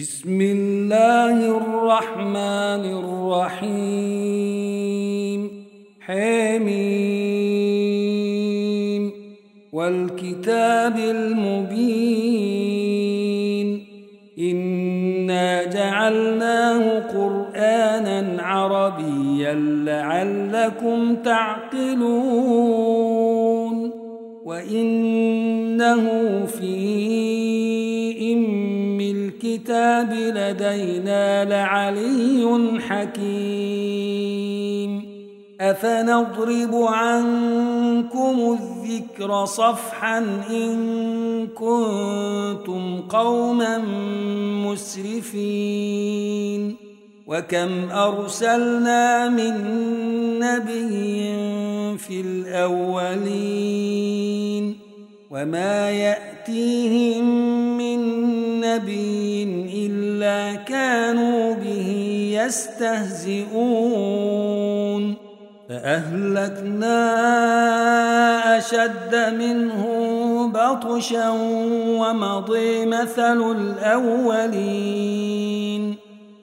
بسم الله الرحمن الرحيم. حميم. والكتاب المبين. إنا جعلناه قرآنا عربيا لعلكم تعقلون. وإنه في الكتاب لدينا لعلي حكيم. أفنضرب عنكم الذكر صفحا إن كنتم قوما مسرفين. وكم أرسلنا من نبي في الأولين. وما يأتيهم من نبي كانوا به يستهزئون. فأهلكنا أشد منه بطشا ومضي مثل الأولين.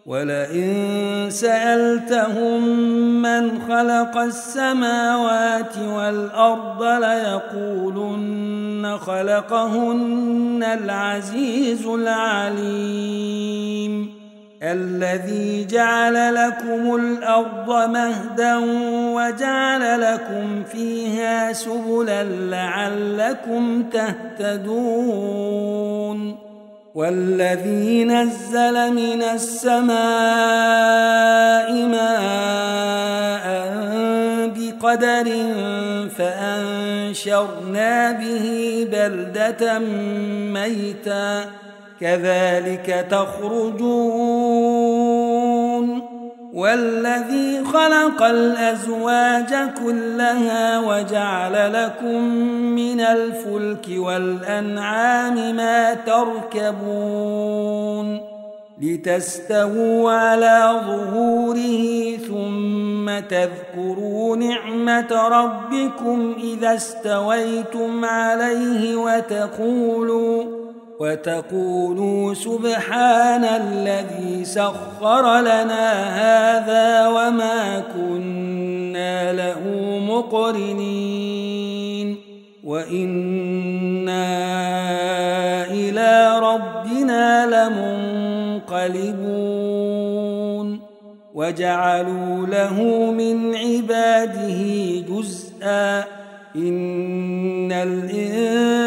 ولئن سألتهم من خلق السماوات والأرض ليقولن خلقهن العزيز العليم الذي جعل لكم الأرض مهدا وجعل لكم فيها سبلا لعلكم تهتدون والذي نزل من السماء ماء بقدر فأنشرنا به بلدة ميتا كذلك تخرجون والذي خلق الأزواج كلها وجعل لكم من الفلك والأنعام ما تركبون لتستووا على ظهوره ثم تذكروا نعمة ربكم إذا استويتم عليه وتقولوا وتقولوا سبحان الذي سخر لنا هذا وما كنا له مقرنين. وإنا لمنقلبون وجعلوا له من عباده جزءا إن الإنسان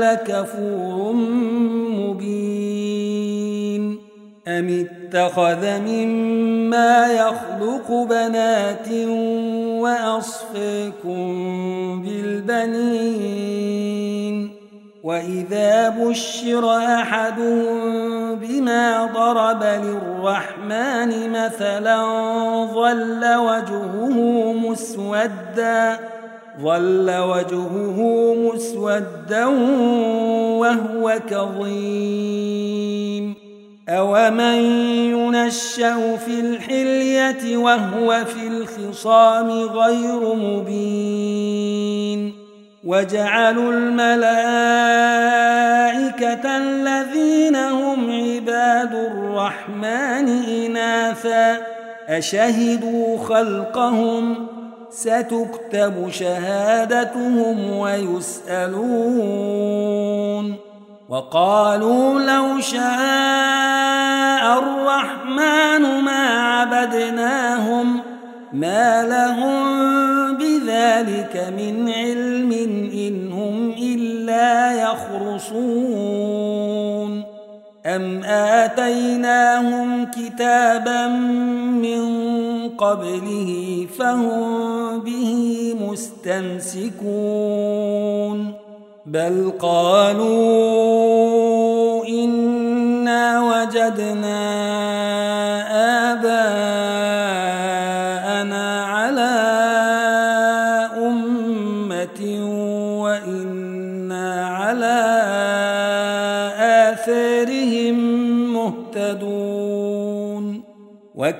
لكفور مبين أم اتخذ مما يخلق بنات وأصفكم بالبنين وإذا بشر أحدهم بما ضرب للرحمن مثلا ظل وجهه مسوداً ظل وجهه مسودا وهو كظيم أومن ينشأ في الحلية وهو في الخصام غير مبين وجعلوا الملائكة الذين هم عباد الرحمن إناثا أشهدوا خلقهم ۖ ستكتب شهادتهم ويسألون وقالوا لو شاء الرحمن ما عبدناهم ما لهم بذلك من علم إن هم إلا يخرصون. أم آتيناهم كتابا من قبله فهم به مستمسكون. بل قالوا إنا وجدنا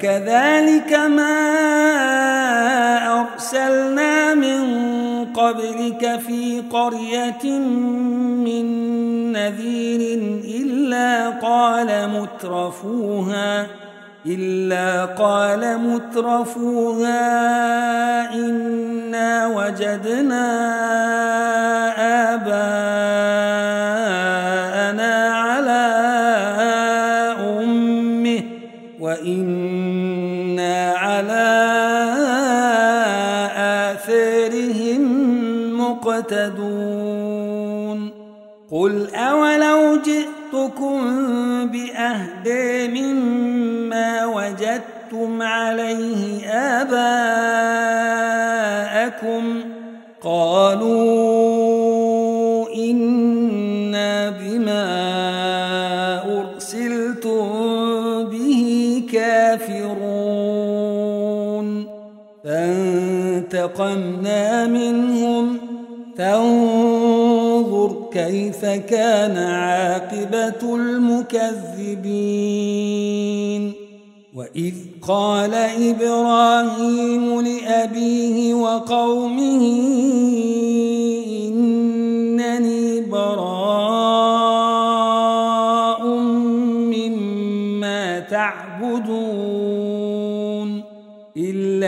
وكذلك ما أرسلنا من قبلك في قرية من نذير إلا قال مترفوها إلا قال مترفوها إنا وجدنا به كافرون فانتقمنا منهم. فانظر كيف كان عاقبة المكذبين. وإذ قال إبراهيم لأبيه وقومه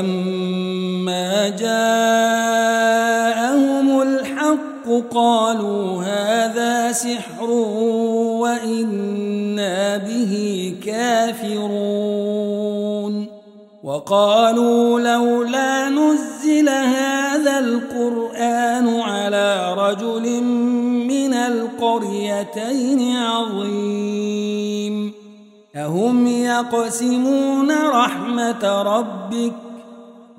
ولما جاءهم الحق قالوا هذا سحر وإنا به كافرون وقالوا لولا نزل هذا القرآن على رجل من القريتين عظيم أهم يقسمون رحمة ربك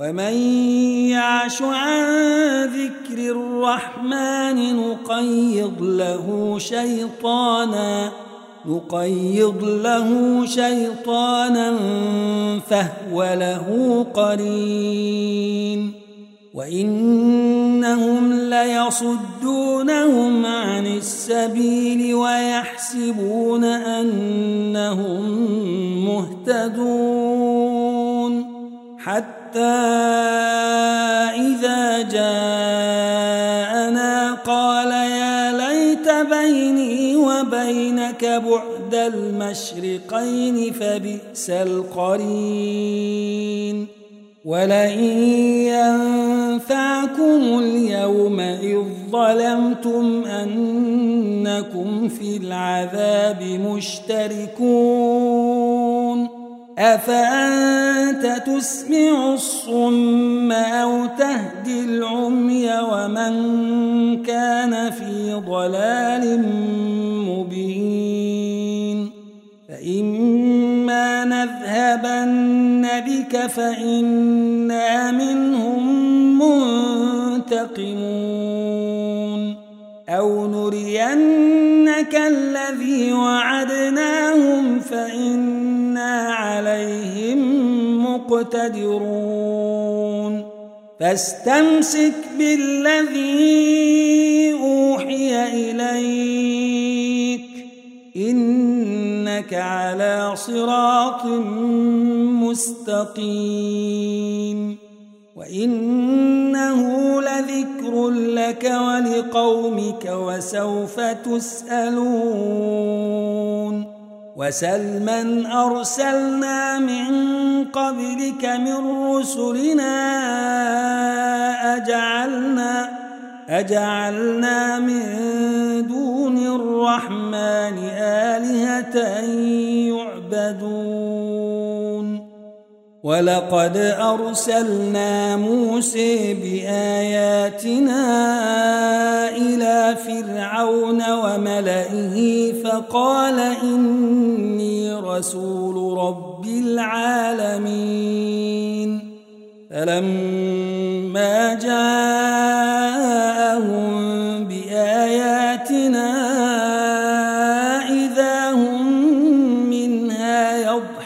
ومن يعش عن ذكر الرحمن نقيض له شيطانا نقيض له شيطانا فهو له قرين. وإنهم ليصدونهم عن السبيل ويحسبون أنهم مهتدون. حتى إذا جاءنا قال يا ليت بيني وبينك بعد المشرقين فبئس القرين. ولئن ينفعكم اليوم إذ ظلمتم أنكم في العذاب مشتركون. أفأنت تسمع الصم أو تهدي العمي ومن كان في ضلال مبين؟ فإما نذهبن بك فإنا منهم منتقمون. نرينك الذي وعدناهم فإنا عليهم مقتدرون فاستمسك بالذي أوحي إليك إنك على صراط مستقيم وإنه لذكر لك ولقومك وسوف تسألون وسل من أرسلنا من قبلك من رسلنا أجعلنا أجعلنا من دون الرحمن آلهة يعبدون ولقد أرسلنا موسى بآياتنا إلى فرعون وملئه فقال إني رسول رب العالمين. فلما جاءهم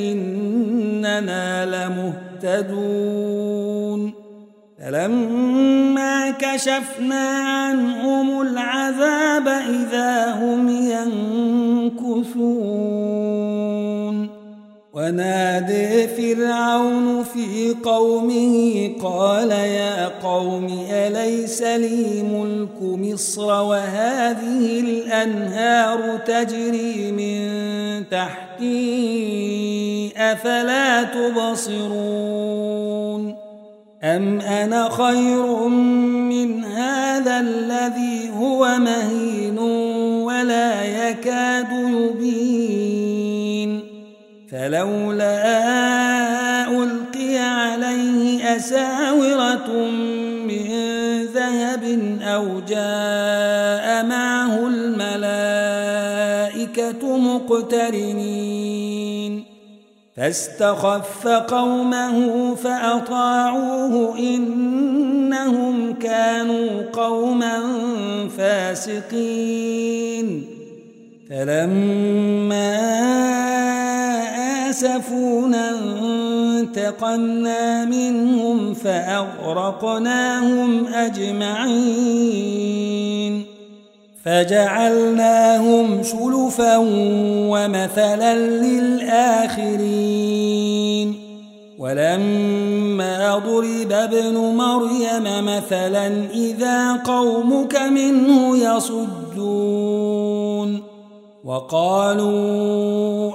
إننا لمهتدون. فلما كشفنا عنهم العذاب إذا هم ينكثون. ونادي فرعون في قومه قال يا قوم أليس لي ملك مصر وهذه الأنهار تجري من تحتي أفلا تبصرون أم أنا خير من هذا الذي هو مهين ولا يكاد يبين فلولا ألقي عليه أساورة من ذهب أو جاء معه الملائكة مقترنين فاستخف قومه فأطاعوه إنهم كانوا قوما فاسقين. فلما آسفونا انتقمنا منهم فأغرقناهم أجمعين. فجعلناهم شلفا ومثلا للآخرين. ولما ضرب ابن مريم مثلا إذا قومك منه يصدون. وقالوا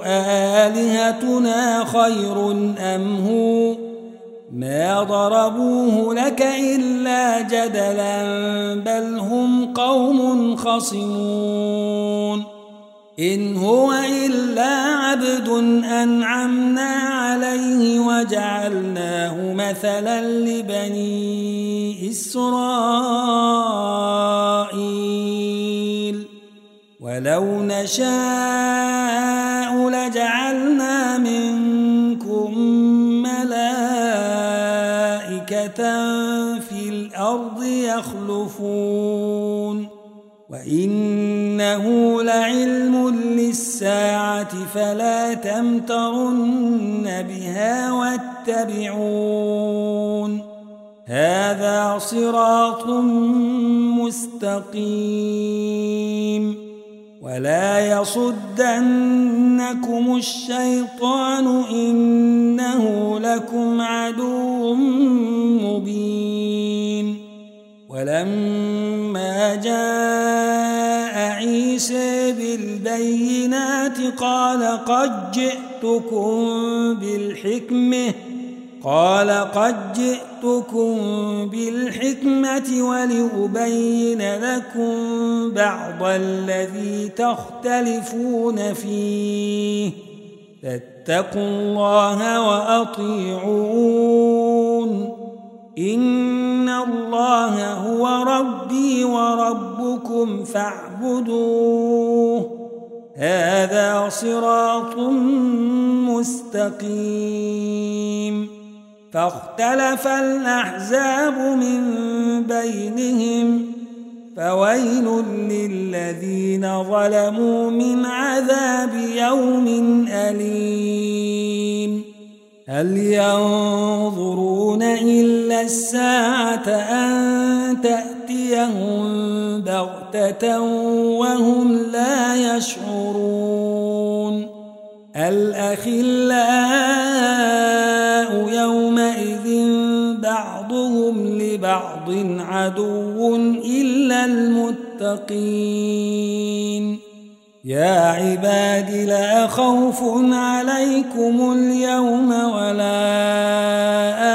آلهتنا خير أم هو؟ ما ضربوه لك إلا جدلا بل هم قوم خصمون. إن هو إلا عبد أنعمنا عليه وجعلناه مثلا لبني إسرائيل. ولو نشاء لجعلنا منكم الأرض يخلفون وإنه لعلم للساعة فلا تمترن بها واتبعون هذا صراط مستقيم فلا يصدنكم الشيطان إنه لكم عدو مبين ولما جاء عيسى بالبينات قال قد جئتكم بالحكمة قال قد جئتكم بالحكمة ولأبين لكم بعض الذي تختلفون فيه. فاتقوا الله وأطيعون. إن الله هو ربي وربكم فاعبدوه. هذا صراط مستقيم. فاختلف الأحزاب من بينهم. فويل للذين ظلموا من عذاب يوم أليم. هل ينظرون إلا الساعة أن تأتيهم بغتة وهم لا يشعرون. الأخلاء يومئذ بعضهم لبعض عدو إلا المتقين. يا عباد لا خوف عليكم اليوم ولا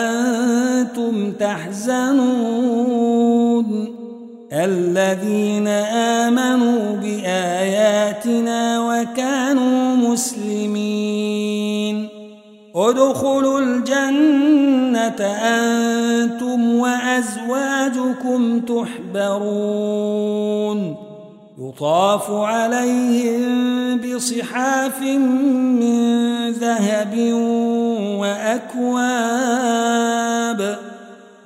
أنتم تحزنون. الذين آمنوا بآياتنا وكانوا مسلمين. ادخلوا الجنة أنتم وأزواجكم تحبرون. يطاف عليهم بصحاف من ذهب وأكواب.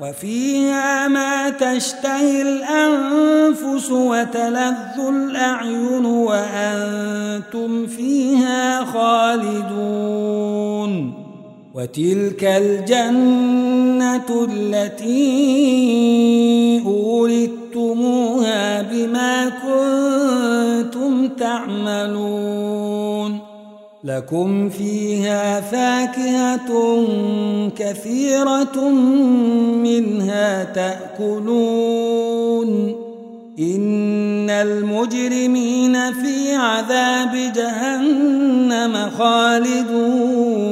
وفيها ما تشتهي الأنفس وتلذ الأعين وأنتم فيها خالدون وتلك الجنة التي أورثتموها بما كنتم تعملون لكم فيها فاكهة كثيرة منها تأكلون. إن المجرمين في عذاب جهنم خالدون.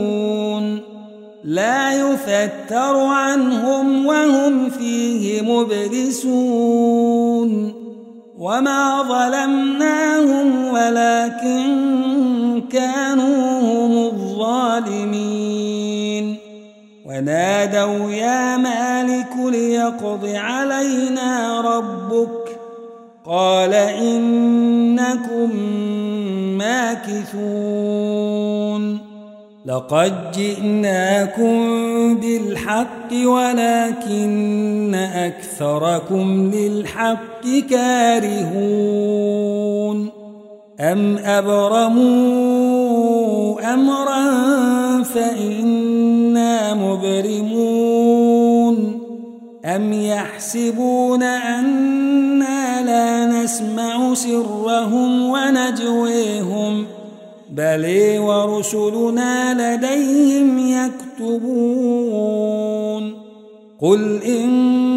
لا يفتر عنهم وهم فيه مبلسون. وما ظلمناهم ولكن كانوا هم الظالمين. ونادوا يا مالك ليقض علينا ربك. قال إنكم ماكثون. لقد جئناكم بالحق ولكن أكثركم للحق كارهون. أم أبرموا أمرا فإنا مبرمون أم يحسبون أنا لا نسمع سرهم ونجويهم بل ورسلنا لديهم يكتبون قل إن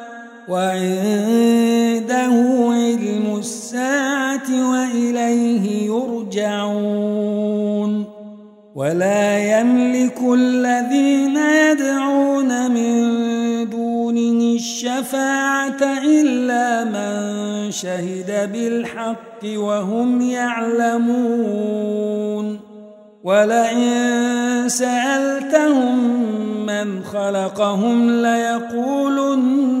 وعنده علم الساعة وإليه يرجعون ولا يملك الذين يدعون من الشفاعة إلا من شهد بالحق وهم يعلمون ولئن سألتهم من خلقهم ليقولن